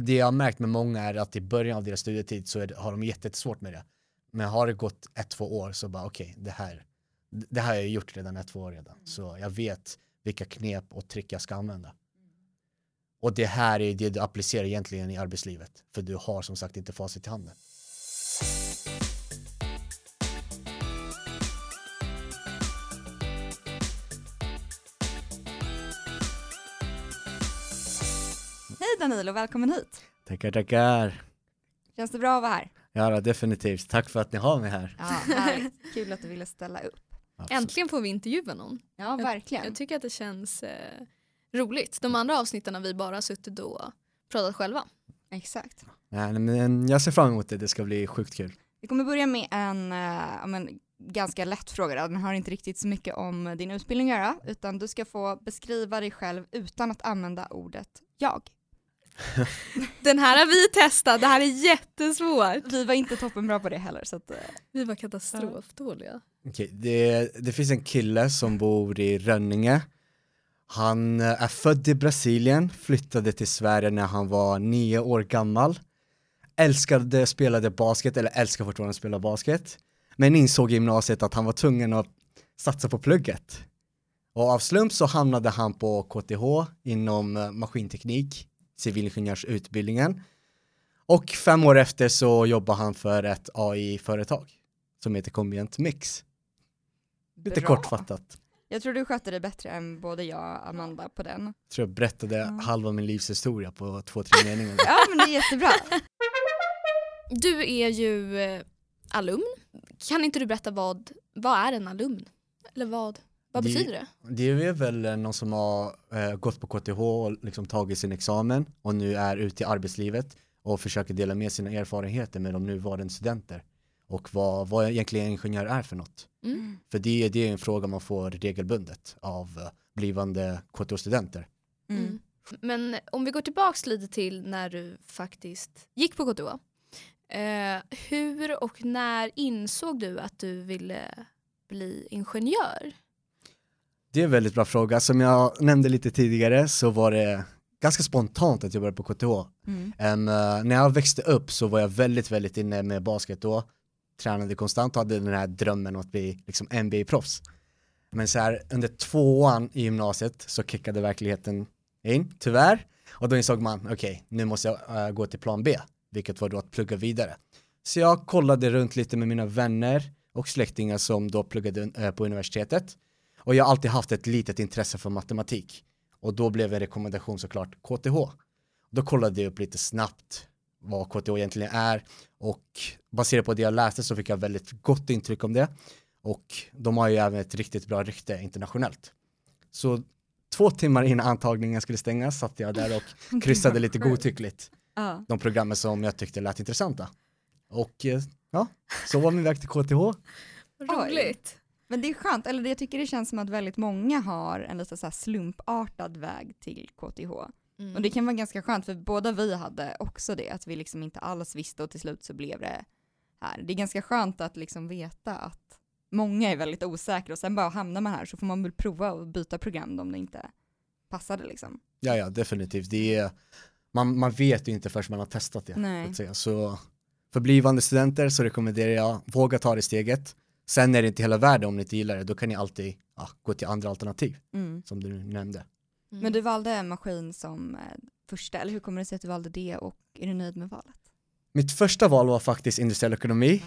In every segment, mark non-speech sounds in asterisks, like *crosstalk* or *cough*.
det jag har märkt med många är att i början av deras studietid så det, har de jättesvårt med det. Men har det gått ett, två år så bara okej, okay, det här, det här har jag gjort redan ett, två år redan. Så jag vet vilka knep och trick jag ska använda. Och det här är det du applicerar egentligen i arbetslivet. För du har som sagt inte facit i handen. Danilo, välkommen hit. Tackar, tackar. Känns det bra att vara här? Ja, definitivt. Tack för att ni har mig här. Ja, härligt. Kul att du ville ställa upp. Absolut. Äntligen får vi intervjua någon. Ja, verkligen. Jag, jag tycker att det känns eh, roligt. De andra avsnitten har vi bara suttit och pratat själva. Exakt. Ja, men jag ser fram emot det, det ska bli sjukt kul. Vi kommer börja med en, äh, men, ganska lätt fråga. Den har inte riktigt så mycket om din utbildning att göra, utan du ska få beskriva dig själv utan att använda ordet jag. Den här har vi testat, det här är jättesvårt. Vi var inte toppenbra på det heller. Så att, äh, vi var katastrofdåliga. Okej, det, det finns en kille som bor i Rönninge. Han eh, är född i Brasilien, flyttade till Sverige när han var nio år gammal. Älskade, spelade basket, eller älskar fortfarande att spela basket. Men insåg i gymnasiet att han var tvungen att satsa på plugget. Och av slump så hamnade han på KTH inom eh, maskinteknik, civilingenjörsutbildningen. Och fem år efter så jobbar han för ett AI-företag som heter Combient Mix. Lite Bra. kortfattat. Jag tror du skötte det bättre än både jag och Amanda på den. Jag tror jag berättade Ja. halva min livshistoria på två, tre meningar. *laughs* Ja men det är jättebra. Du är ju eh, alumn. Kan inte du berätta vad, vad är en alumn? Eller vad, vad Det- betyder det? Det är väl någon som har eh, gått på KTH och liksom tagit sin examen och nu är ute i arbetslivet och försöker dela med sina erfarenheter med de nuvarande studenter och vad, vad egentligen ingenjör är för något. Mm. För det, det är en fråga man får regelbundet av eh, blivande KTH-studenter. Mm. Mm. Men om vi går tillbaks lite till när du faktiskt gick på KTH. Eh, hur och när insåg du att du ville bli ingenjör? Det är en väldigt bra fråga. Som jag nämnde lite tidigare så var det ganska spontant att jag började på KTH. Mm. Em, eh, när jag växte upp så var jag väldigt, väldigt inne med basket då. Tränade konstant och hade den här drömmen att bli liksom NBA-proffs. Men så här under tvåan i gymnasiet så kickade verkligheten in, tyvärr. Och då insåg man, okej, nu måste jag eh, gå till plan B, vilket var då att plugga vidare. Så jag kollade runt lite med mina vänner och släktingar som då pluggade eh, på universitetet. Och jag har alltid haft ett litet intresse för matematik. Och då blev en rekommendation såklart KTH. Då kollade jag upp lite snabbt vad KTH egentligen är och baserat på det jag läste så fick jag väldigt gott intryck om det. Och de har ju även ett riktigt bra rykte internationellt. Så två timmar innan antagningen skulle stängas satt jag där och *laughs* kryssade lite godtyckligt de programmen som jag tyckte lät intressanta. Och eh, ja, så var min väg till KTH. Roligt. Men det är skönt, eller det- jag tycker det känns som att väldigt många har en lite så här slumpartad väg till KTH. Mm. Och det kan vara ganska skönt för båda vi hade också det, att vi liksom inte alls visste och till slut så blev det här. Det är ganska skönt att liksom veta att många är väldigt osäkra och sen bara hamnar man här så får man väl prova och byta program om det inte passade liksom. Ja, ja, definitivt. Det är, man, man vet ju inte förrän man har testat det. Nej. Så, så för blivande studenter så rekommenderar jag, våga ta det steget. Sen är det inte hela världen om ni inte gillar det, då kan ni alltid ja, gå till andra alternativ, Mm. som du nämnde. Mm. Men du valde en maskin som eh, första, eller hur kommer det sig att du valde det och är du nöjd med valet? Mitt första val var faktiskt industriell ekonomi,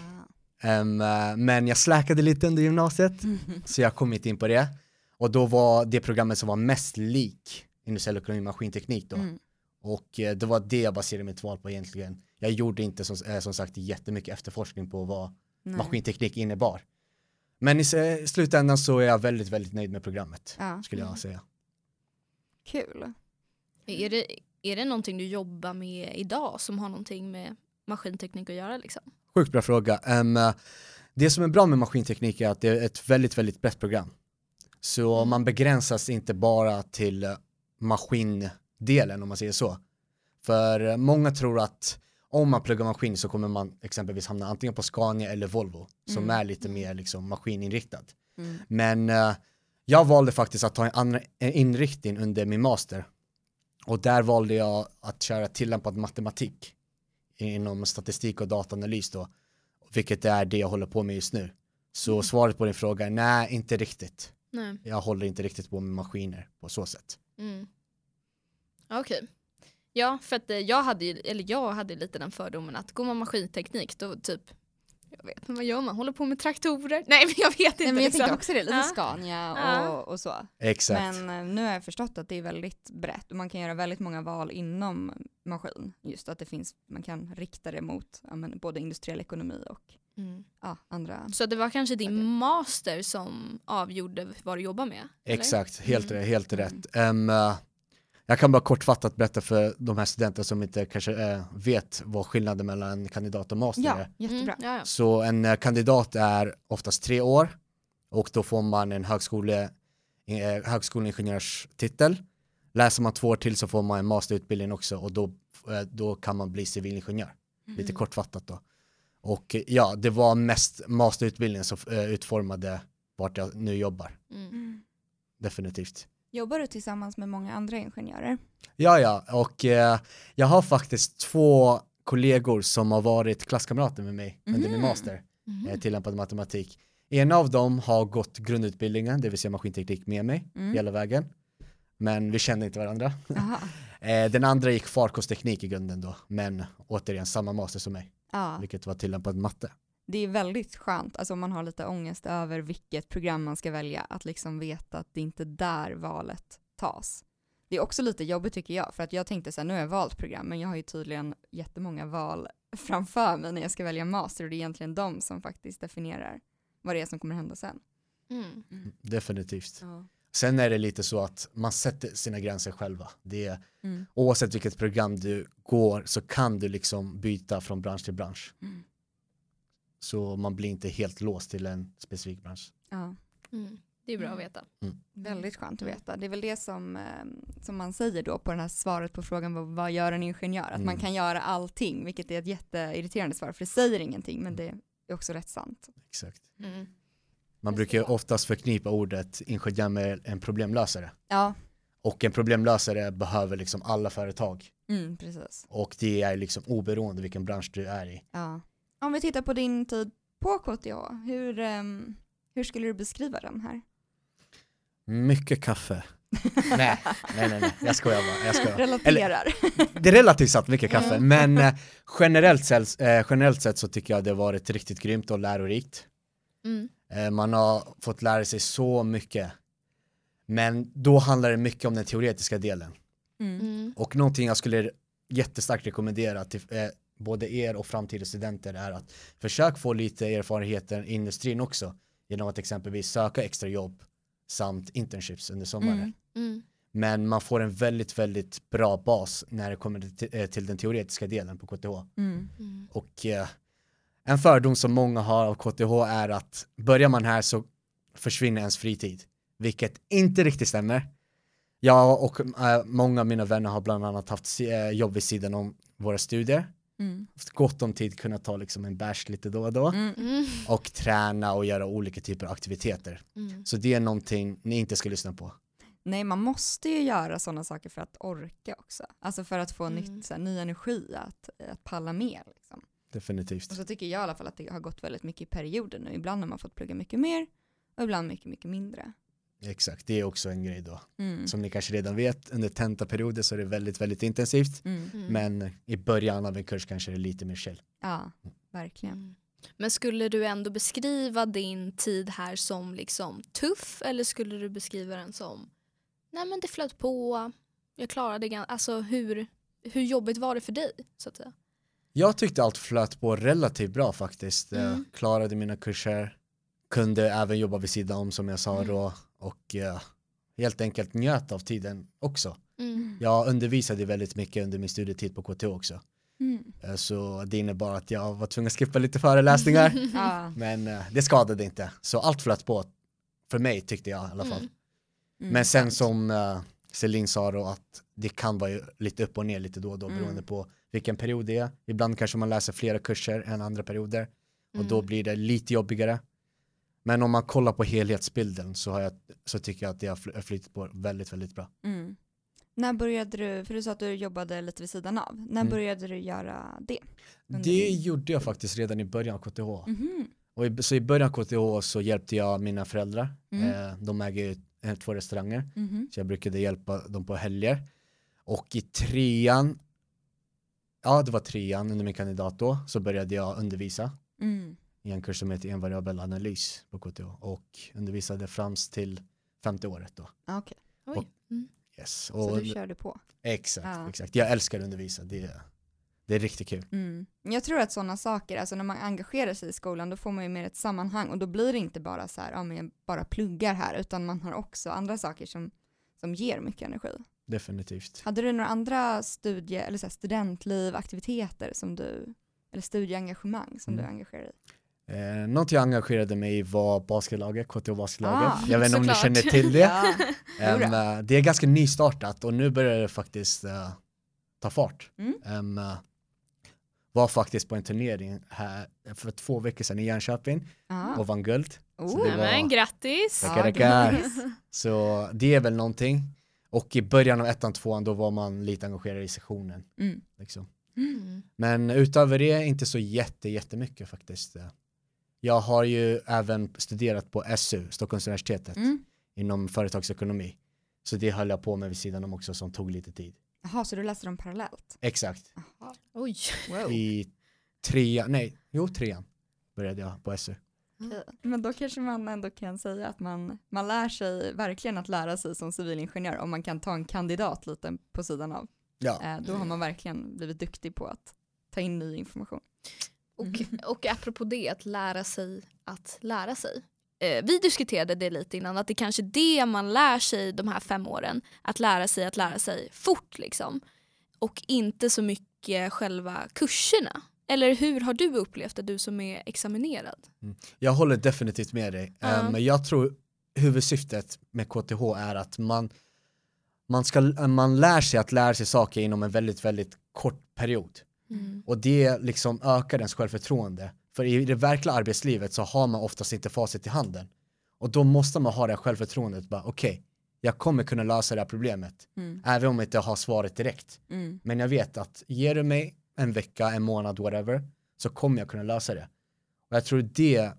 Em, eh, men jag släkade lite under gymnasiet, *laughs* så jag kom inte in på det. Och då var det programmet som var mest lik industriell ekonomi och maskinteknik då. Mm. Och eh, det var det jag baserade mitt val på egentligen. Jag gjorde inte som, eh, som sagt jättemycket efterforskning på vad Nej. maskinteknik innebar. Men i slutändan så är jag väldigt, väldigt nöjd med programmet, Ja. skulle Mm. jag säga. Kul. Är, det, är det någonting du jobbar med idag som har någonting med maskinteknik att göra? Liksom? Sjukt bra fråga. Eh, det som är bra med maskinteknik är att det är ett väldigt, väldigt brett program. Så Mm. man begränsas inte bara till maskindelen om man säger så. För många tror att om man pluggar maskin så kommer man exempelvis hamna antingen på Scania eller Volvo som Mm. är lite mer liksom maskininriktad. Mm. Men eh, jag valde faktiskt att ta en annan inriktning under min master. Och där valde jag att köra tillämpad matematik inom statistik och dataanalys då, vilket är det jag håller på med just nu. Så Mm. svaret på din fråga är nej, inte riktigt. Nej. Jag håller inte riktigt på med maskiner på så sätt. Mm. Okej. Ja, för att eh, jag hade ju, eller jag hade lite den fördomen att går man maskinteknik då typ, jag vet inte vad gör man, håller på med traktorer? Nej men jag vet inte. Nej, men jag liksom. tänkte också det, lite Ja. Scania och, och så. Exakt. Men eh, nu har jag förstått att det är väldigt brett och man kan göra väldigt många val inom maskin. Just att det finns, man kan rikta det mot ja, men, både industriell ekonomi och Mm. ja, andra. Så det var kanske din Okej. master som avgjorde vad du jobbar med? eller? Exakt, helt, Mm. rätt, helt Mm. rätt. Ehm, eh, jag kan bara kortfattat berätta för de här studenterna som inte kanske eh, vet vad skillnaden mellan en kandidat och master Ja, är. jättebra. Mm, ja, ja. Så en eh, kandidat är oftast tre år och då får man en högskole, eh, högskoleingenjörstitel. Läser man två år till så får man en masterutbildning också och då, eh, då kan man bli civilingenjör. Lite Mm. kortfattat då. Och eh, ja, det var mest masterutbildningen som eh, utformade vart jag nu jobbar. Mm. Mm. Definitivt. Jobbar du tillsammans med många andra ingenjörer? Ja, ja, och eh, jag har faktiskt två kollegor som har varit klasskamrater med mig under min Mhm. master, Mhm. eh, tillämpad matematik. En av dem har gått grundutbildningen, det vill säga maskinteknik med mig Mm. hela vägen. Men vi kände inte varandra. *laughs* Eh, den andra gick farkostteknik i grunden då, men återigen samma master som mig, Ja, vilket var tillämpad matte. Det är väldigt skönt, alltså om man har lite ångest över vilket program man ska välja, att liksom veta att det inte är där valet tas. Det är också lite jobbigt tycker jag, för att jag tänkte så här, nu har jag valt program, men jag har ju tydligen jättemånga val *laughs* framför mig när jag ska välja master och det är egentligen de som faktiskt definierar vad det är som kommer hända sen. Mm. Definitivt. Ja. Sen är det lite så att man sätter sina gränser själva. Det är, Mm. oavsett vilket program du går så kan du liksom byta från bransch till bransch. Mm. Så man blir inte helt låst till en specifik bransch. Ja. Mm. Det är bra att Mm. veta. Väldigt skönt att veta. Det är väl det som, eh, som man säger då på det här svaret på frågan vad, vad gör en ingenjör? Att man Mm. kan göra allting, vilket är ett jätteirriterande svar, för det säger ingenting, men det är också rätt sant. Exakt. Mm. Man brukar ju oftast förknipa ordet ingenjör med en problemlösare. Ja, Och en problemlösare behöver liksom alla företag. mm, precis. Och det är liksom oberoende vilken bransch du är i. Ja. Om vi tittar på din tid på KTH, hur, ehm, hur skulle du beskriva den här? Mycket kaffe. *laughs* nej, nej, nej, nej, jag skojar bara. Jag skojar. Relaterar. Det är relativt sett mycket kaffe, Mm. men eh, generellt, sett, eh, generellt sett så tycker jag det varit riktigt grymt och lärorikt. Mm. Eh, man har fått lära sig så mycket. Men då handlar det mycket om den teoretiska delen. Mm. Mm. Och någonting jag skulle jättestarkt rekommendera till eh, både er och framtida studenter är att försök få lite erfarenheter i industrin också genom att exempelvis söka extra jobb samt internships under sommaren. Mm. Mm. Men man får en väldigt, väldigt bra bas när det kommer till, eh, den teoretiska delen på KTH. Mm. Mm. Och eh, en fördom som många har av KTH är att börjar man här så försvinner ens fritid. Vilket inte riktigt stämmer. Jag och eh, många av mina vänner har bland annat haft jobb vid sidan om våra studier. Haft gott om tid kunnat ta liksom en bärs lite då och då. Mm. Mm. Och träna och göra olika typer av aktiviteter. Mm. Så det är någonting ni inte ska lyssna på. Nej, man måste ju göra sådana saker för att orka också. Alltså för att få Mm. nytt, så här, ny energi att, att palla med. Liksom. Definitivt. Och så tycker jag i alla fall att det har gått väldigt mycket i perioder nu. Ibland har man fått plugga mycket mer och ibland mycket, mycket mindre. Exakt, det är också en grej då. Mm. Som ni kanske redan vet, under tentaperioder så är det väldigt, väldigt intensivt. Mm. Mm. Men i början av en kurs kanske det är lite mer chill. Ja, verkligen. Mm. Men skulle du ändå beskriva din tid här som liksom tuff eller skulle du beskriva den som nej men det flöt på, jag klarade det, alltså hur, hur jobbigt var det för dig så att säga? Jag tyckte allt flöt på relativt bra faktiskt. Jag Mm. klarade mina kurser, kunde även jobba vid sidan om som jag sa Mm. då och eh, helt enkelt njöt av tiden också. Mm. Jag undervisade väldigt mycket under min studietid på KTH också. Mm. Eh, Så det innebar att jag var tvungen att skippa lite föreläsningar. *laughs* Ja. men eh, det skadade inte. Så allt flöt på för mig tyckte jag i alla fall. Mm. Mm, Men sen sant. som uh, Celine sa då att det kan vara lite upp och ner lite då och då Mm. beroende på vilken period det är. Ibland kanske man läser flera kurser än andra perioder och då Mm. blir det lite jobbigare. Men om man kollar på helhetsbilden så, har jag, så tycker jag att det har fly- flyttat på väldigt, väldigt bra. Mm. När började du, för du sa att du jobbade lite vid sidan av, när Mm. började du göra det? Under Det din- gjorde jag faktiskt redan i början av KTH. Mhm. Och i, så i början av KTH så hjälpte jag mina föräldrar. Mm. Eh, de äger ju eh, två restauranger. Mhm. Så jag brukade hjälpa dem på helger. Och i trean, ja det var trean under min kandidat då, så började jag undervisa Mm. I en kurs som heter envariabel analys på KTH och undervisade främst till femte året då. Ah, Okej, Oj. Mm. Yes. så Och, du körde på. exakt, Ja. exakt. Jag älskar att undervisa, det, är- det är riktigt kul. Mm. Jag tror att sådana saker, alltså när man engagerar sig i skolan, då får man ju mer ett sammanhang och då blir det inte bara så här, ja men jag bara pluggar här, utan man har också andra saker som, som ger mycket energi. Definitivt. Hade du några andra studie, eller så här studentliv, aktiviteter som du, eller studieengagemang som Mm. du engagerar dig i? Eh, något jag engagerade mig i var basketlaget, KTH basketlaget. Ah, jag vet inte om ni känner till det. *laughs* Ja. *laughs* Eh, det är ganska nystartat och nu börjar det faktiskt eh, ta fart. Mm. Em, eh, var faktiskt på en turnering här för två veckor sedan i Jönköping Ah. och vann guld. Oh. Så det var- grattis! Tackar, tackar. *laughs* Så det är väl någonting. Och i början av ettan, tvåan då var man lite engagerad i sessionen. Mm. Liksom. Mm. Men utöver det inte så jätte, jättemycket faktiskt. Jag har ju även studerat på SU, Stockholms universitetet, Mm. inom företagsekonomi. Så det höll jag på med vid sidan om också som tog lite tid. Jaha, så du läste dem parallellt? Exakt. Jaha. Oj. Wow. I trean, nej, jo trean började jag på SU. Okej. Men då kanske man ändå kan säga att man, man lär sig verkligen att lära sig som civilingenjör om man kan ta en kandidat lite på sidan av. Ja, Eh, då har man verkligen blivit duktig på att ta in ny information. Och, *laughs* och apropå det, att lära sig att lära sig. Eh, vi diskuterade det lite innan, att det kanske är det man lär sig de här fem åren. Att lära sig att lära sig fort liksom. Och inte så mycket själva kurserna. Eller hur har du upplevt det, du som är examinerad? jag håller definitivt med dig. Eh, Men jag tror huvudsyftet med KTH är att man, man, ska, man lär sig att lära sig saker inom en väldigt, väldigt kort period. Och det liksom ökar ens självförtroende. För i det verkliga arbetslivet så har man oftast inte facit i handen. Och då måste man ha det här självförtroendet, bara okej, jag kommer kunna lösa det här problemet. Mm. Även om jag inte har svaret direkt. Mm. Men jag vet att ger du mig en vecka, en månad, whatever, så kommer jag kunna lösa det. Och jag tror det är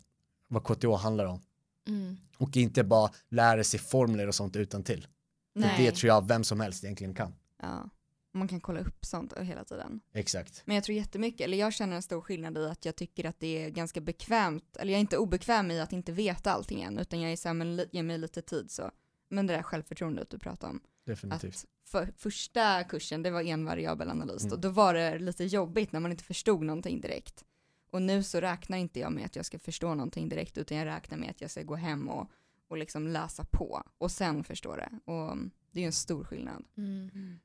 vad KTH handlar om. Mm. Och inte bara lära sig formler och sånt utan till. För det tror jag vem som helst egentligen kan. Ja. Man kan kolla upp sånt hela tiden. Exakt. Men jag tror jättemycket, eller jag känner en stor skillnad i att jag tycker att det är ganska bekvämt, eller jag är inte obekväm i att inte veta allting än, utan jag är såhär, men ge mig lite tid så. Men det där självförtroendet du pratar om. Definitivt. Att för, första kursen, det var en variabel analys Mm. och då var det lite jobbigt när man inte förstod någonting direkt. Och nu så räknar inte jag med att jag ska förstå någonting direkt, utan jag räknar med att jag ska gå hem och, och liksom läsa på och sen förstå det. Och det är ju en stor skillnad. Mm.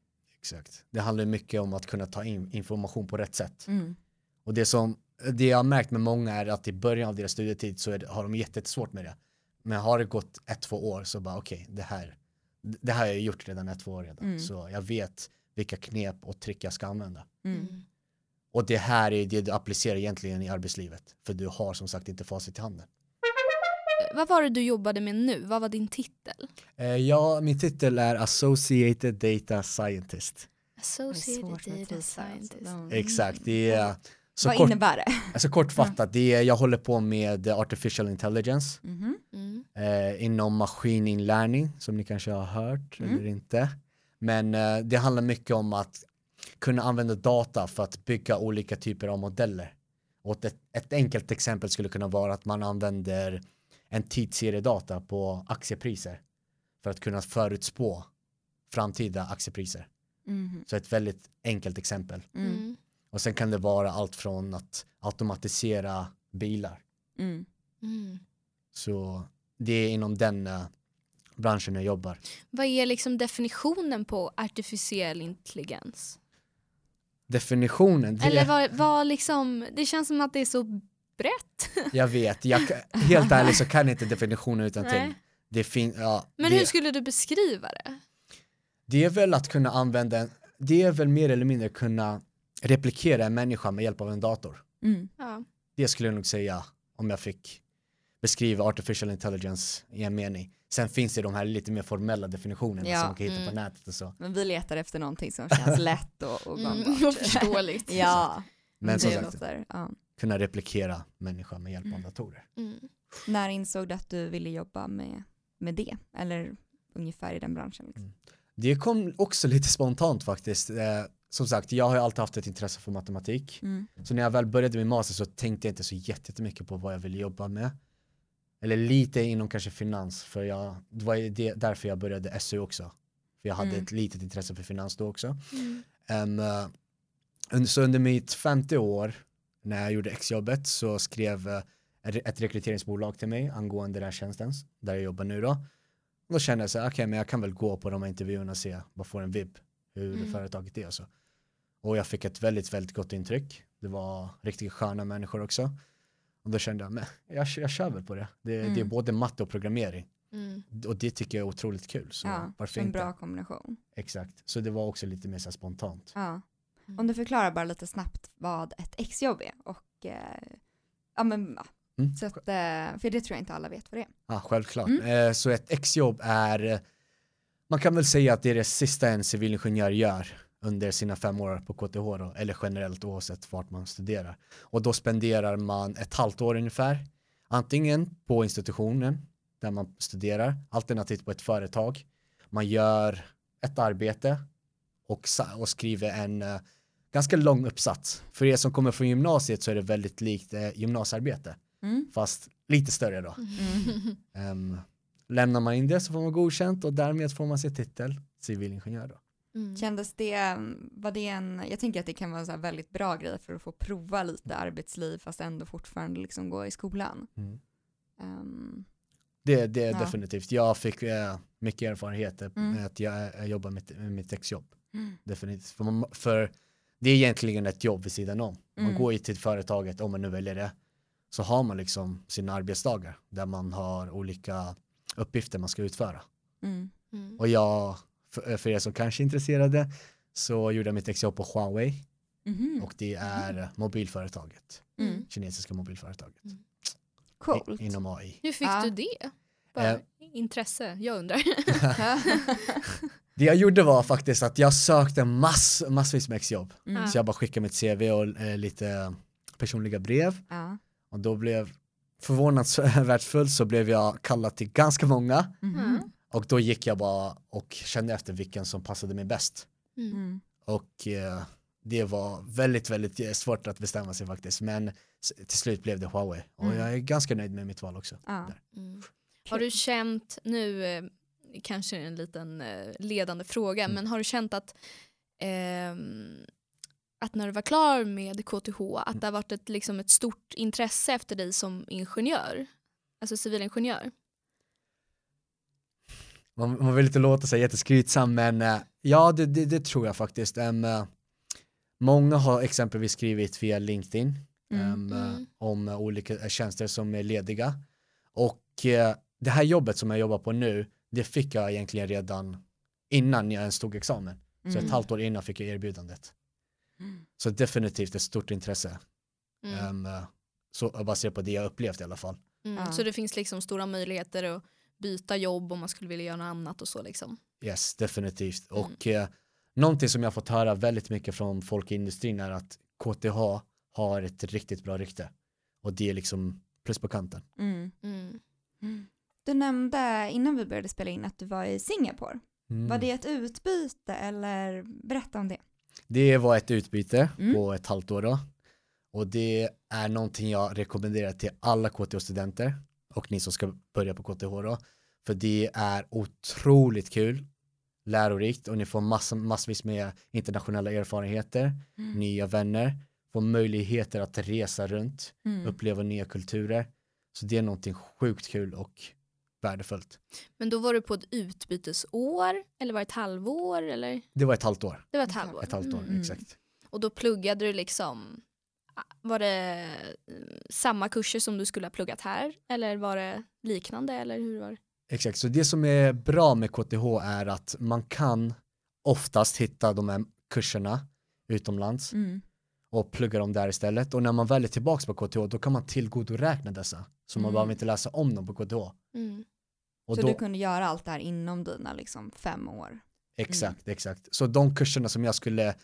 Exakt. Det handlar mycket om att kunna ta in information på rätt sätt. Mm. Och det som det jag har märkt med många är att i början av deras studietid så är det, har de jättesvårt med det. Men har det gått ett, två år så bara okej, det här det här har jag gjort redan ett, två år redan. Mm. Så jag vet vilka knep och trick jag ska använda. Mm. Och det här är det du applicerar egentligen i arbetslivet. För du har som sagt inte facit i handen. Vad var det du jobbade med nu? Vad var din titel? Eh, ja, min titel är Associated Data Scientist. Associated Data alltså. Scientist. Exakt, det är så Vad kort, innebär det? alltså kortfattat, det är, jag håller på med Artificial Intelligence Mhm. Mm. eh, inom maskininlärning som ni kanske har hört Mm. eller inte. Men eh, det handlar mycket om att kunna använda data för att bygga olika typer av modeller. Och ett, ett enkelt exempel skulle kunna vara att man använder en tidsseriedata på aktiepriser för att kunna förutspå framtida aktiepriser. Mhm. Så ett väldigt enkelt exempel. Mm. Mm. Och sen kan det vara allt från att automatisera bilar. Mm. Mm. Så det är inom den eh, branschen jag jobbar. Vad är liksom definitionen på artificiell intelligens? Definitionen, det, Eller vad, vad liksom, det känns som att det är så brett. *laughs* jag vet, jag, helt ärligt så kan jag inte definitionen utan till. Det, fin, ja, Men det, hur skulle du beskriva det? det är väl att kunna använda, en- det är väl mer eller mindre kunna replikera en människa med hjälp av en dator. Mm. Ja. Det skulle jag nog säga om jag fick beskriva artificial intelligence i en mening. Sen finns det de här lite mer formella definitionerna Ja, som man kan hitta på mm. nätet och så. Men vi letar efter någonting som känns *laughs* lätt och, och Mm, *laughs* och förståeligt. ja, Men som det sagt, låter, ja. Kunna replikera människan med hjälp av Mm. datorer. Mm. När insåg du att du ville jobba med, med det? Eller ungefär i den branschen? Liksom? Det kom också lite spontant faktiskt. Eh, som sagt, jag har ju alltid haft ett intresse för matematik. Mm. Så när jag väl började min master så tänkte jag inte så jätte- jättemycket på vad jag ville jobba med. Eller lite inom kanske finans, för jag, det var det, därför jag började SU också. För jag hade Mm. ett litet intresse för finans då också. Mm. Um, uh, så under mitt femte år när jag gjorde exjobbet så skrev uh, ett rekryteringsbolag till mig angående den här tjänsten där jag jobbar nu då. Och då kände jag så här, okej men jag kan väl gå på de här intervjuerna och se vad får en vibb hur Mm. företaget är och så. Och jag fick ett väldigt, väldigt gott intryck. Det var riktigt sköna människor också. Och då kände jag, men jag, jag kör väl på det. Det, det är Mm. både matte och programmering. Mm. Och det tycker jag är otroligt kul. Så Ja, varför en inte? bra kombination. Exakt. Så det var också lite mer så spontant. Ja. Mm. Om du förklarar bara lite snabbt vad ett exjobb är och eh, ja men ja. Mm. Så att, eh, för det tror jag inte alla vet vad det är. Ja, självklart. Mm. Eh, så ett exjobb är, man kan väl säga att det är det sista en civilingenjör gör under sina fem år på KTH då, eller generellt oavsett vart man studerar. Och då spenderar man ett halvt år ungefär, antingen på institutionen där man studerar, alternativt på ett företag. Man gör ett arbete och, och skriver en eh, ganska lång uppsats. För er som kommer från gymnasiet så är det väldigt likt eh, gymnasiearbete, Mm. fast lite större då. Mm. Ehm, lämnar man in det så får man godkänt och därmed får man sin titel civilingenjör då. Mm. Kändes det, var det en, jag tänker att det kan vara en så väldigt bra grej för att få prova lite arbetsliv fast ändå fortfarande liksom gå i skolan. Ehm, Det, det är Ja. definitivt. Jag fick eh, mycket erfarenheter Mm. med att jag, jag jobbar med, med mitt exjobb. mm. Definitivt. För, man, för det är egentligen ett jobb vid sidan om. Man Mm. går ju till företaget, om man nu väljer det, så har man liksom sina arbetsdagar där man har olika uppgifter man ska utföra. Mm. Mm. Och jag, för, för er som kanske är intresserade, så gjorde jag mitt exjobb på Huawei Mhm. och det är mobilföretaget, Mm. kinesiska mobilföretaget. Coolt. I, inom AI. Hur fick Ja. du det? Bara Eh. Intresse, jag undrar. *laughs* *laughs* *laughs* Det jag gjorde var faktiskt att jag sökte mass, massvis med exjobb. Mm. Så jag bara skickade mitt CV och eh, lite personliga brev. Ja. Och då blev förvånansvärt fullt så blev jag kallad till ganska många. Mm. Och då gick jag bara och kände efter vilken som passade mig bäst. Mm. Mm. Och eh, det var väldigt, väldigt eh, svårt att bestämma sig faktiskt. Men till slut blev det Huawei. Och Mm. jag är ganska nöjd med mitt val också. Ja. Mm. Har du känt, nu eh, kanske en liten eh, ledande fråga, Mm. men har du känt att, ehm, att när du var klar med KTH, att det har varit ett, liksom ett stort intresse efter dig som ingenjör? Alltså civilingenjör? Man, man vill inte låta sig jätteskrytsam men eh, ja det, det, det tror jag faktiskt. Eh, många har exempelvis skrivit via LinkedIn Mm. eh, Mm. om eh, olika eh, tjänster som är lediga. Och eh, det här jobbet som jag jobbar på nu, det fick jag egentligen redan innan jag ens tog examen. Så Mm. ett halvt år innan fick jag erbjudandet. Mm. Så definitivt ett stort intresse. Mm. Eh, så baserat på det jag upplevt i alla fall. Mm. Ja. Så det finns liksom stora möjligheter att byta jobb om man skulle vilja göra något annat och så liksom. Yes, definitivt. Mm. Och eh, någonting som jag fått höra väldigt mycket från folk i industrin är att KTH har ett riktigt bra rykte. Och det är liksom plus på kanten. Mm. Mm. Du nämnde innan vi började spela in att du var i Singapore. Mm. Var det ett utbyte eller berätta om det? Det var ett utbyte Mm. på ett halvt år då. Och det är någonting jag rekommenderar till alla KTH-studenter och ni som ska börja på KTH då. För det är otroligt kul, lärorikt och ni får massa, massvis med internationella erfarenheter, Mm. nya vänner, får möjligheter att resa runt, Mm. uppleva nya kulturer. Så det är någonting sjukt kul och värdefullt. Men då var du på ett utbytesår eller var det ett halvår? Eller? Det var ett halvt år. Det var ett halvår. Ett halvt år, Mm. exakt. Och då pluggade du liksom, var det eh, samma kurser som du skulle ha pluggat här? Eller var det liknande? Eller hur var det? Exakt, så det som är bra med KTH är att man kan oftast hitta de här kurserna utomlands Mm. och plugga dem där istället. Och när man väl är tillbaka på KTH då kan man tillgodoräkna dessa. Så man Mm. behöver inte läsa om dem på KTH. Mm. Och så då, du kunde göra allt det här inom dina liksom fem år? Exakt, exakt. Så de kurserna som jag skulle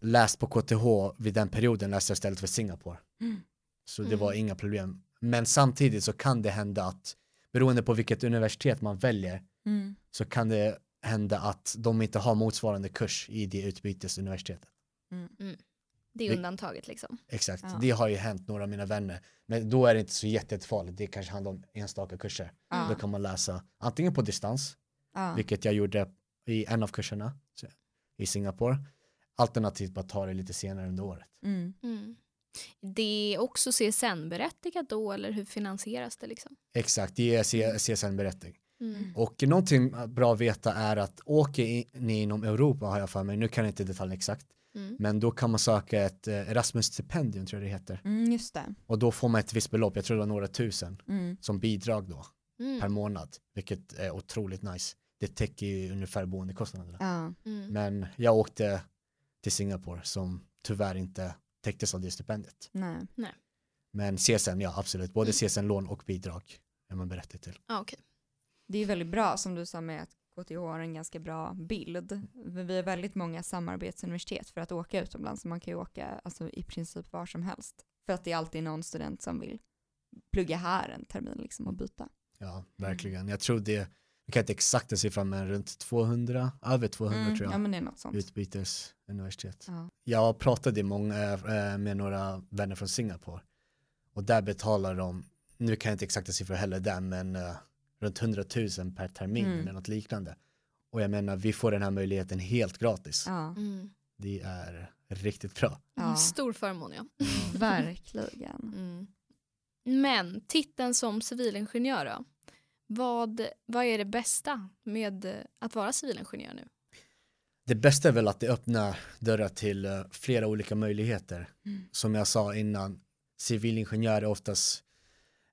läst på KTH vid den perioden läste jag istället för Singapore. Mm. Så det var Mm. inga problem. Men samtidigt så kan det hända att beroende på vilket universitet man väljer Mm. så kan det hända att de inte har motsvarande kurs i det utbytesuniversitetet. Det är undantaget liksom. Exakt, Ja. det har ju hänt några av mina vänner. Men då är det inte så jätte- jättefarligt, det kanske handlar om enstaka kurser. Ja. Då kan man läsa antingen på distans, Ja. vilket jag gjorde i en av kurserna i Singapore, alternativt bara ta det lite senare under året. Mm. Mm. Det är också CSN-berättigat då eller hur finansieras det liksom? Exakt, det är C- CSN-berätting. Mm. Och någonting bra att veta är att åker ni inom Europa har jag för mig, nu kan jag inte detaljen exakt, Mm. men då kan man söka ett eh, Erasmus-stipendium tror jag det heter. Mm, just det. Och då får man ett visst belopp, jag tror det var några tusen, Mm. som bidrag då per Mm. månad, vilket är otroligt nice. Det täcker ju ungefär boendekostnaderna. Ja. Mm. Men jag åkte till Singapore som tyvärr inte täcktes av det stipendiet. Nej. Men CSN, ja absolut, både. CSN-lån och bidrag är man berättigad till. Ah, okej. Det är väldigt bra som du sa med att KTH har en ganska bra bild. Vi har väldigt många samarbetsuniversitet för att åka utomlands så man kan ju åka alltså, i princip var som helst. För att det är alltid någon student som vill plugga här en termin liksom och byta. Ja, verkligen. Jag tror det, jag kan inte exakta siffran men runt 200, över 200 Mm, tror jag, Ja men det är något sånt. utbytesuniversitet. Ja. Jag pratade många, eh, med några vänner från Singapore och där betalar de, nu kan jag inte exakta siffror heller där, men eh, runt 100 000 per termin Mm. eller något liknande. Och jag menar, vi får den här möjligheten helt gratis. Ja. Mm. Det är riktigt bra. Ja. Stor förmån ja. *laughs* Verkligen. Mm. Men titeln som civilingenjör då? Vad, vad är det bästa med att vara civilingenjör nu? Det bästa är väl att det öppnar dörrar till eh, flera olika möjligheter. Mm. Som jag sa innan, civilingenjör är oftast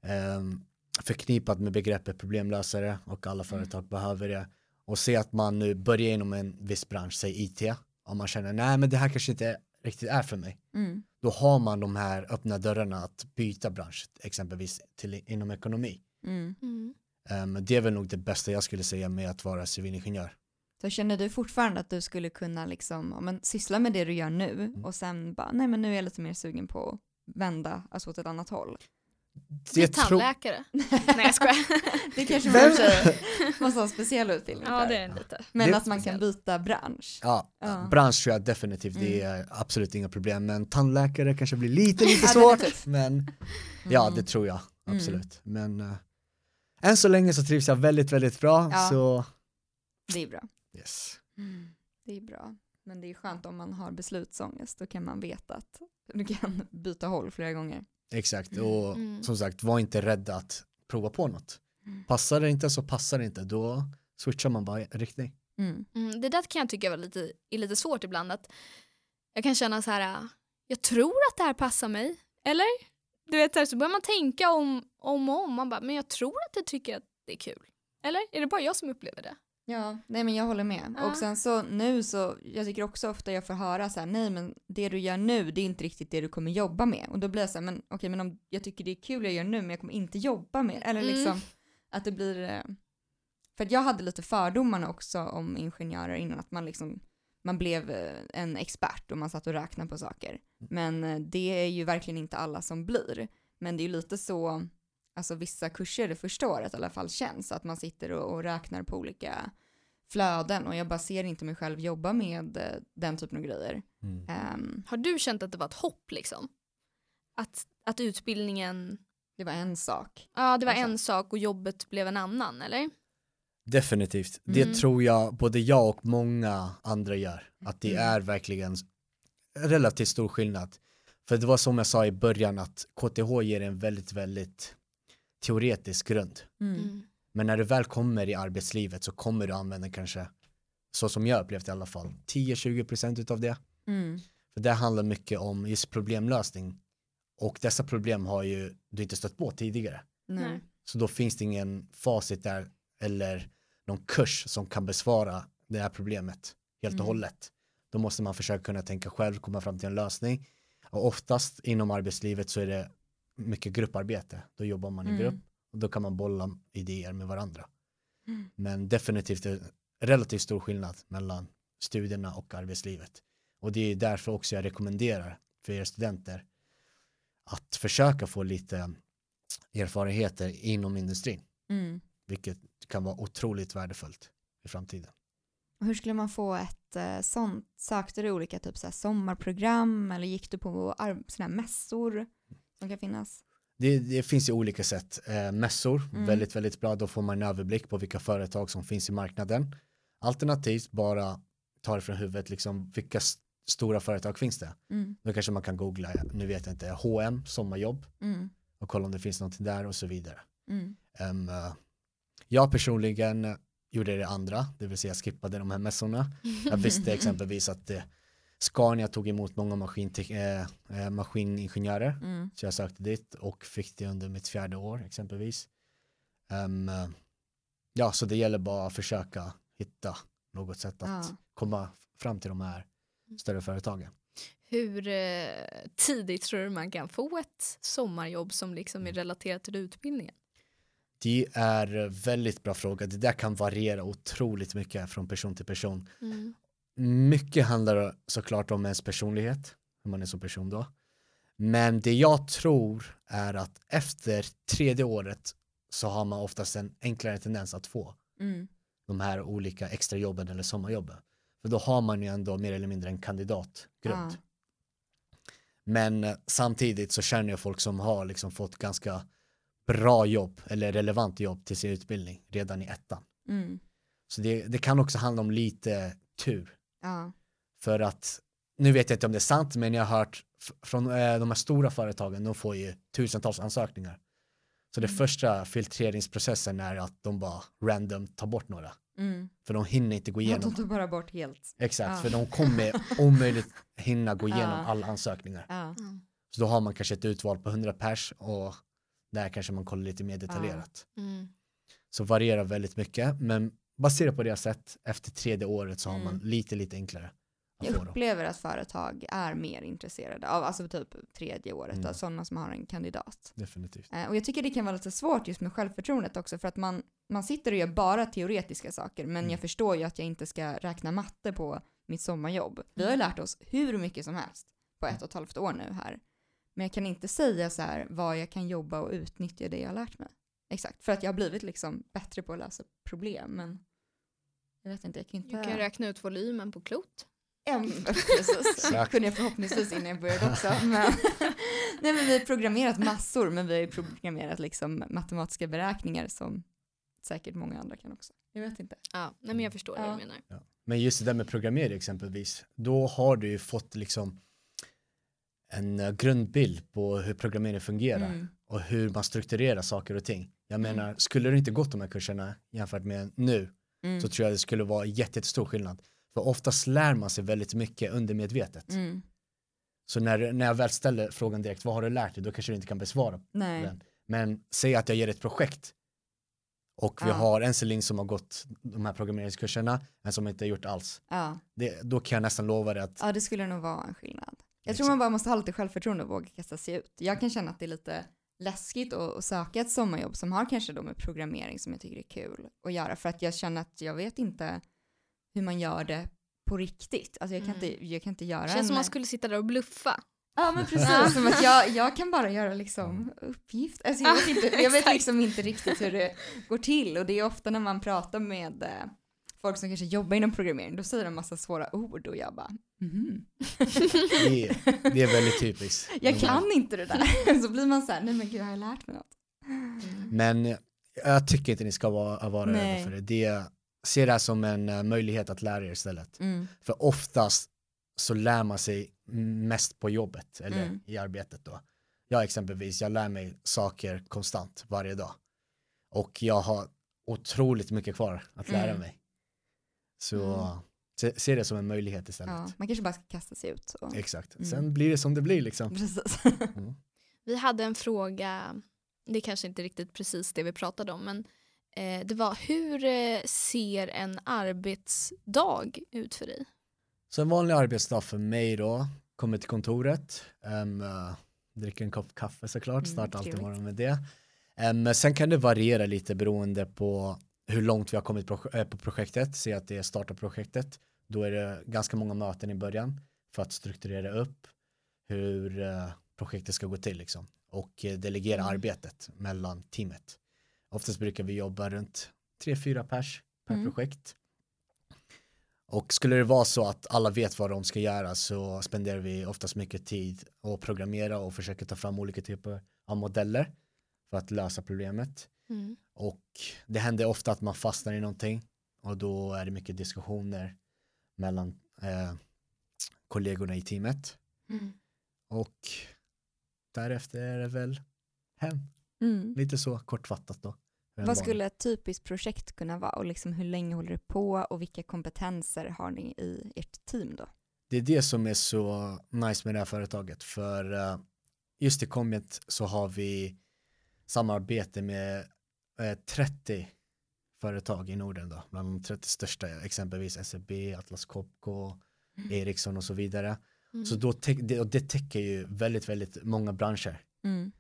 ehm, förknippat med begreppet problemlösare och alla företag behöver det. Och se att man nu börjar inom en viss bransch, säg IT, om man känner nej men det här kanske inte riktigt är för mig. Mm. Då har man de här öppna dörrarna att byta bransch, exempelvis till, inom ekonomi. Mm. Mm. Ehm, det är väl nog det bästa jag skulle säga med att vara civilingenjör. Så känner du fortfarande att du skulle kunna liksom, men, syssla med det du gör nu Mm. och sen bara, nej men nu är jag lite mer sugen på att vända alltså åt ett annat håll. Det tror- tandläkare? *laughs* Nej jag skojar. Det kanske man måste ha en speciell utbildning ja det är en lite. Men Det- att man kan byta bransch. Ja, Ja. bransch tror jag definitivt, det är absolut inga problem. Men tandläkare kanske blir lite, lite *laughs* är svårt. Men ja, Mm. det tror jag Mm. absolut. Men uh, än så länge så trivs jag väldigt, väldigt bra. Ja. Så Det är bra. yes. Det är bra. Men det är skönt om man har beslutsångest, då kan man veta att du kan *laughs* byta håll flera gånger. Exakt, och Mm. som sagt, var inte rädd att prova på något. Mm. Passar det inte så passar det inte, då switchar man bara riktning. Mm. Mm, det där kan jag tycka var lite, är lite svårt ibland. Att jag kan känna så här, äh, jag tror att det här passar mig. Eller? Du vet, så börjar man tänka om, om och om. Man bara, men jag tror att jag tycker att det är kul. Eller? Är det bara jag som upplever det? Ja, nej men jag håller med. Ja. Och sen så nu så, jag tycker också ofta jag får höra så här, nej men det du gör nu, det är inte riktigt det du kommer jobba med. Och då blir jag så här, men okej men om jag tycker det är kul jag gör nu, men jag kommer inte jobba med Eller Mm. liksom att det blir, eh, för att jag hade lite fördomarna också om ingenjörer innan att man liksom, man blev eh, en expert och man satt och räknade på saker. Men eh, det är ju verkligen inte alla som blir. Men det är ju lite så, alltså vissa kurser det första året i alla fall känns, att man sitter och, och räknar på olika flöden och jag bara ser inte mig själv jobba med eh, den typen av grejer. Mm. Ehm, Har du känt att det var ett hopp liksom? Att, att utbildningen, det var en sak. ja det var Alltså. en sak och jobbet blev en annan, eller? Definitivt, det Mm. tror jag både jag och många andra gör. Att det Mm. är verkligen relativt stor skillnad. För det var som jag sa i början att KTH ger en väldigt, väldigt teoretisk grund. Mm. Mm. Men när du väl kommer i arbetslivet så kommer du använda kanske, så som jag upplevt i alla fall, 10-20% utav det. Mm. För det handlar mycket om just problemlösning. Och dessa problem har ju du inte stött på tidigare. Nej. Nej. Så då finns det ingen facit där eller någon kurs som kan besvara det här problemet helt och Mm. hållet. Då måste man försöka kunna tänka själv, komma fram till en lösning. Och oftast inom arbetslivet så är det mycket grupparbete. Då jobbar man i Mm. grupp och då kan man bolla idéer med varandra. Mm. Men definitivt en relativt stor skillnad mellan studierna och arbetslivet. Och det är därför också jag rekommenderar för er studenter att försöka få lite erfarenheter inom industrin, Mm. vilket kan vara otroligt värdefullt i framtiden. Hur skulle man få ett eh, sånt? Sökte du olika typ så sommarprogram eller gick du på såna mässor som kan finnas? Det, det finns ju olika sätt. Eh, mässor, Mm. väldigt, väldigt bra. Då får man en överblick på vilka företag som finns i marknaden. Alternativt bara ta det från huvudet, liksom, vilka s- stora företag finns det? Mm. Då kanske man kan googla, nu vet jag inte, H&M sommarjobb Mm. och kolla om det finns någonting där och så vidare. Mm. Eh, jag personligen gjorde det andra, det vill säga skippade de här mässorna. *laughs* Jag visste exempelvis att eh, Scania tog emot många maskintek- eh, eh, maskiningenjörer Mm. så jag sökte dit och fick det under mitt fjärde år exempelvis. Em, eh, ja, så det gäller bara att försöka hitta något sätt att Ja. komma fram till de här större företagen. Hur eh, tidigt tror du man kan få ett sommarjobb som liksom är relaterat till utbildningen? Det är väldigt bra fråga. Det där kan variera otroligt mycket från person till person. Mycket handlar såklart om ens personlighet, hur man är som person då. Men det jag tror är att efter tredje året så har man oftast en enklare tendens att få Mm. de här olika extrajobben eller sommarjobben. För då har man ju ändå mer eller mindre en kandidatgrund. Ja. Men eh, samtidigt så känner jag folk som har liksom fått ganska bra jobb eller relevant jobb till sin utbildning redan i ettan. Mm. Så det, det kan också handla om lite tur. Ja. För att, nu vet jag inte om det är sant, men jag har hört från eh, de här stora företagen, de får ju tusentals ansökningar. Så det Mm. första filtreringsprocessen är att de bara random tar bort några. Mm. För de hinner inte gå Ja, igenom. de tog bara bort helt. Exakt, Ja. för de kommer omöjligt hinna gå *laughs* igenom Ja. alla ansökningar. Ja. Så då har man kanske ett utval på 100 pers och där kanske man kollar lite mer detaljerat. Mm. Så varierar väldigt mycket, men baserat på det jag sett efter tredje året så har man Mm. lite, lite enklare Jag upplever att företag är mer intresserade av, alltså typ tredje året, Mm. av sådana som har en kandidat. Definitivt. Eh, Och jag tycker det kan vara lite svårt just med självförtroendet också för att man, man sitter och gör bara teoretiska saker men Mm. jag förstår ju att jag inte ska räkna matte på mitt sommarjobb. Vi har ju lärt oss hur mycket som helst på ett och ett halvt år nu här. Men jag kan inte säga så här vad jag kan jobba och utnyttja det jag har lärt mig. Exakt, för att jag har blivit liksom bättre på att lösa problem men jag vet inte, jag kan inte... Du kan räkna ut volymen på klot. Ja, *laughs* precis. Exakt. kunde jag förhoppningsvis innan jag började också. *laughs* Men, nej, men vi har programmerat massor, men vi har ju programmerat liksom matematiska beräkningar som säkert många andra kan också. Jag vet inte. Ja, nej, men jag förstår vad Ja. du menar. Ja. Men just det där med programmering exempelvis, då har du ju fått liksom en eh, grundbild på hur programmering fungerar Mm. Och hur man strukturerar saker och ting. Jag Mm. menar, skulle du inte gått de här kurserna jämfört med nu Mm. så tror jag det skulle vara jätte- jättestor skillnad. För oftast lär man sig väldigt mycket undermedvetet. Mm. Så när, när jag väl ställer frågan direkt, vad har du lärt dig? Då kanske du inte kan besvara Nej. den. Men säg att jag ger ett projekt och vi Ja. har en Celine som har gått de här programmeringskurserna, en som inte har gjort alls. Ja. Det, då kan jag nästan lova dig att ja, det skulle nog vara en skillnad. Jag tror man bara måste ha lite självförtroende och våga kasta sig ut. Jag kan känna att det är lite läskigt att, att söka ett sommarjobb som har kanske då med programmering som jag tycker är kul att göra för att jag känner att jag vet inte hur man gör det på riktigt. Alltså jag kan, Mm. inte, jag kan inte göra Det känns en... som man skulle sitta där och bluffa. Ja men precis, som att jag, jag kan bara göra liksom uppgift. Alltså jag vet, inte, jag vet liksom inte riktigt hur det går till och det är ofta när man pratar med eh, folk som kanske jobbar inom programmering, då säger de massa svåra ord och jag bara mhm. det, är- det är väldigt typiskt. *laughs* Jag kan inte det där. *laughs* Så blir man så här, nej men gud har jag lärt mig något? Men jag tycker inte ni ska vara, vara rädda för det. det. Se det här som en eh, möjlighet att lära er istället. För oftast så lär man sig mest på jobbet eller Mm. i arbetet då. Jag exempelvis, jag lär mig saker konstant varje dag. Och jag har otroligt mycket kvar att lära Mm. mig. Så Mm. se, se det som en möjlighet istället. Ja, man kanske bara ska kasta sig ut. Och, Exakt. Mm. Sen blir det som det blir liksom. precis. *laughs* Vi hade en fråga, det är kanske inte riktigt precis det vi pratade om, men eh, det var hur eh, ser en arbetsdag ut för dig? Så en vanlig arbetsdag för mig då, kommer till kontoret, um, dricker en kopp kaffe såklart, Mm, startar alltid morgonen med det. Um, sen kan det variera lite beroende på hur långt vi har kommit på, eh, på projektet. Se att det är starta-projektet. Då är det ganska många möten i början för att strukturera upp hur uh, projektet ska gå till liksom. och uh, delegera mm. arbetet mellan teamet. Oftast brukar vi jobba runt 3-4 pers per mm. projekt. Och skulle det vara så att alla vet vad de ska göra så spenderar vi oftast mycket tid att programmera och försöka ta fram olika typer av modeller för att lösa problemet. Mm. Och det händer ofta att man fastnar i någonting och då är det mycket diskussioner mellan eh, kollegorna i teamet. Mm. Och därefter är det väl hem. Mm. Lite så kortfattat då. Vad skulle ett typiskt projekt kunna vara och liksom hur länge håller det på och vilka kompetenser har ni i ert team då? Det är det som är så nice med det här företaget för uh, just i Comet så har vi samarbete med 30 eh, företag i Norden då, bland de 30 största, exempelvis SEB, Atlas Copco, mm. Ericsson och så vidare. Mm. Så då det, och det täcker ju väldigt, väldigt många branscher. Mm.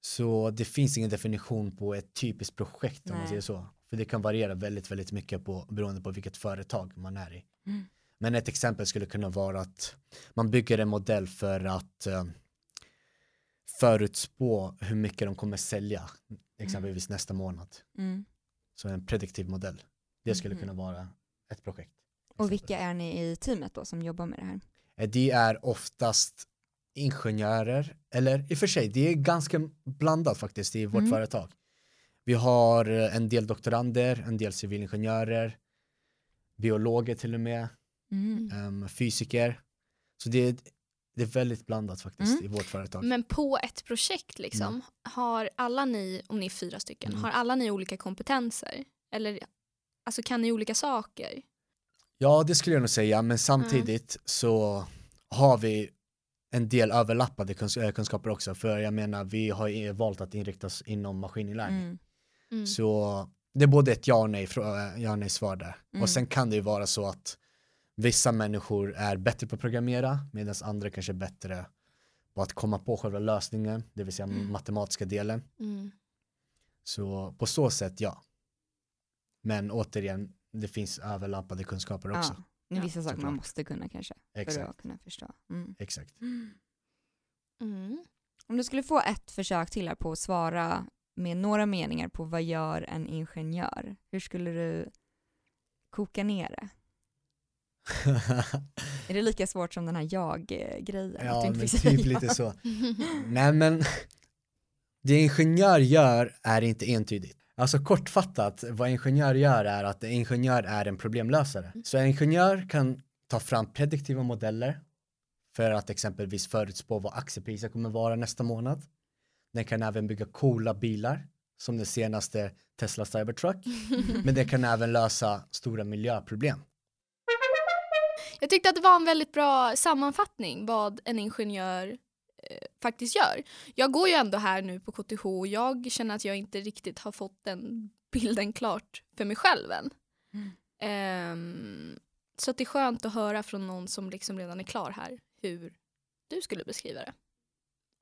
Så det finns ingen definition på ett typiskt projekt om Nej. man säger så. För det kan variera väldigt, väldigt mycket på, beroende på vilket företag man är i. Mm. Men ett exempel skulle kunna vara att man bygger en modell för att uh, förutspå hur mycket de kommer sälja exempelvis mm. nästa månad. Mm. Så en prediktiv modell. Det skulle mm. kunna vara ett projekt. Och vilka är ni i teamet då som jobbar med det här? Eh, det är oftast ingenjörer, eller i och för sig, det är ganska blandat faktiskt i vårt mm. företag. Vi har eh, en del doktorander, en del civilingenjörer, biologer till och med, mm. um, fysiker. Så det är, det är väldigt blandat faktiskt mm. i vårt företag. Men på ett projekt liksom, mm. har alla ni, om ni är fyra stycken, mm. har alla ni olika kompetenser? Eller alltså kan ni olika saker? Ja, det skulle jag nog säga, men samtidigt så har vi en del överlappade kuns eh, kunskaper också, för jag menar vi har valt att inrikta oss inom maskininlärning. Mm. Mm. Så det är både ett ja och nej, eh, ja och nej svar där. Mm. Och sen kan det ju vara så att vissa människor är bättre på att programmera medan andra kanske är bättre på att komma på själva lösningen, det vill säga mm. matematiska delen. Mm. Så på så sätt ja. Men återigen, det finns överlappade kunskaper också. Ja. Vissa saker man måste kunna kanske. Exakt. För att kunna förstå. Mm. Exakt. Mm. Om du skulle få ett försök till här på att svara med några meningar på vad gör en ingenjör? Hur skulle du koka ner det? *laughs* är det lika svårt som den här jag-grejen? Ja, men typ lite så. *laughs* Nej men, det ingenjör gör är inte entydigt. Alltså kortfattat, vad ingenjör gör är att en ingenjör är en problemlösare. Mm. Så en ingenjör kan ta fram prediktiva modeller för att exempelvis förutspå vad aktiepriset kommer vara nästa månad. Den kan även bygga coola bilar som den senaste Tesla Cybertruck. *laughs* Men den kan även lösa stora miljöproblem. Jag tyckte att det var en väldigt bra sammanfattning vad en ingenjör eh, faktiskt gör. Jag går ju ändå här nu på KTH och jag känner att jag inte riktigt har fått den bilden klart för mig själv än. Mm. Um, så det är skönt att höra från någon som liksom redan är klar här hur du skulle beskriva det.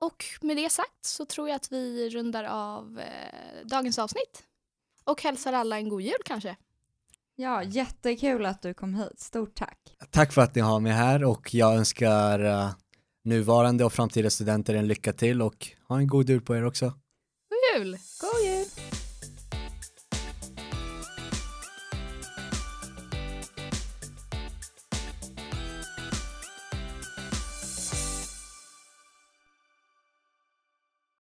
Och med det sagt så tror jag att vi rundar av eh, dagens avsnitt och hälsar alla en god jul kanske. Ja, jättekul att du kom hit. Stort tack. Tack för att ni har mig här och jag önskar uh, nuvarande och framtida studenter en lycka till och ha en god jul på er också. God jul! God jul!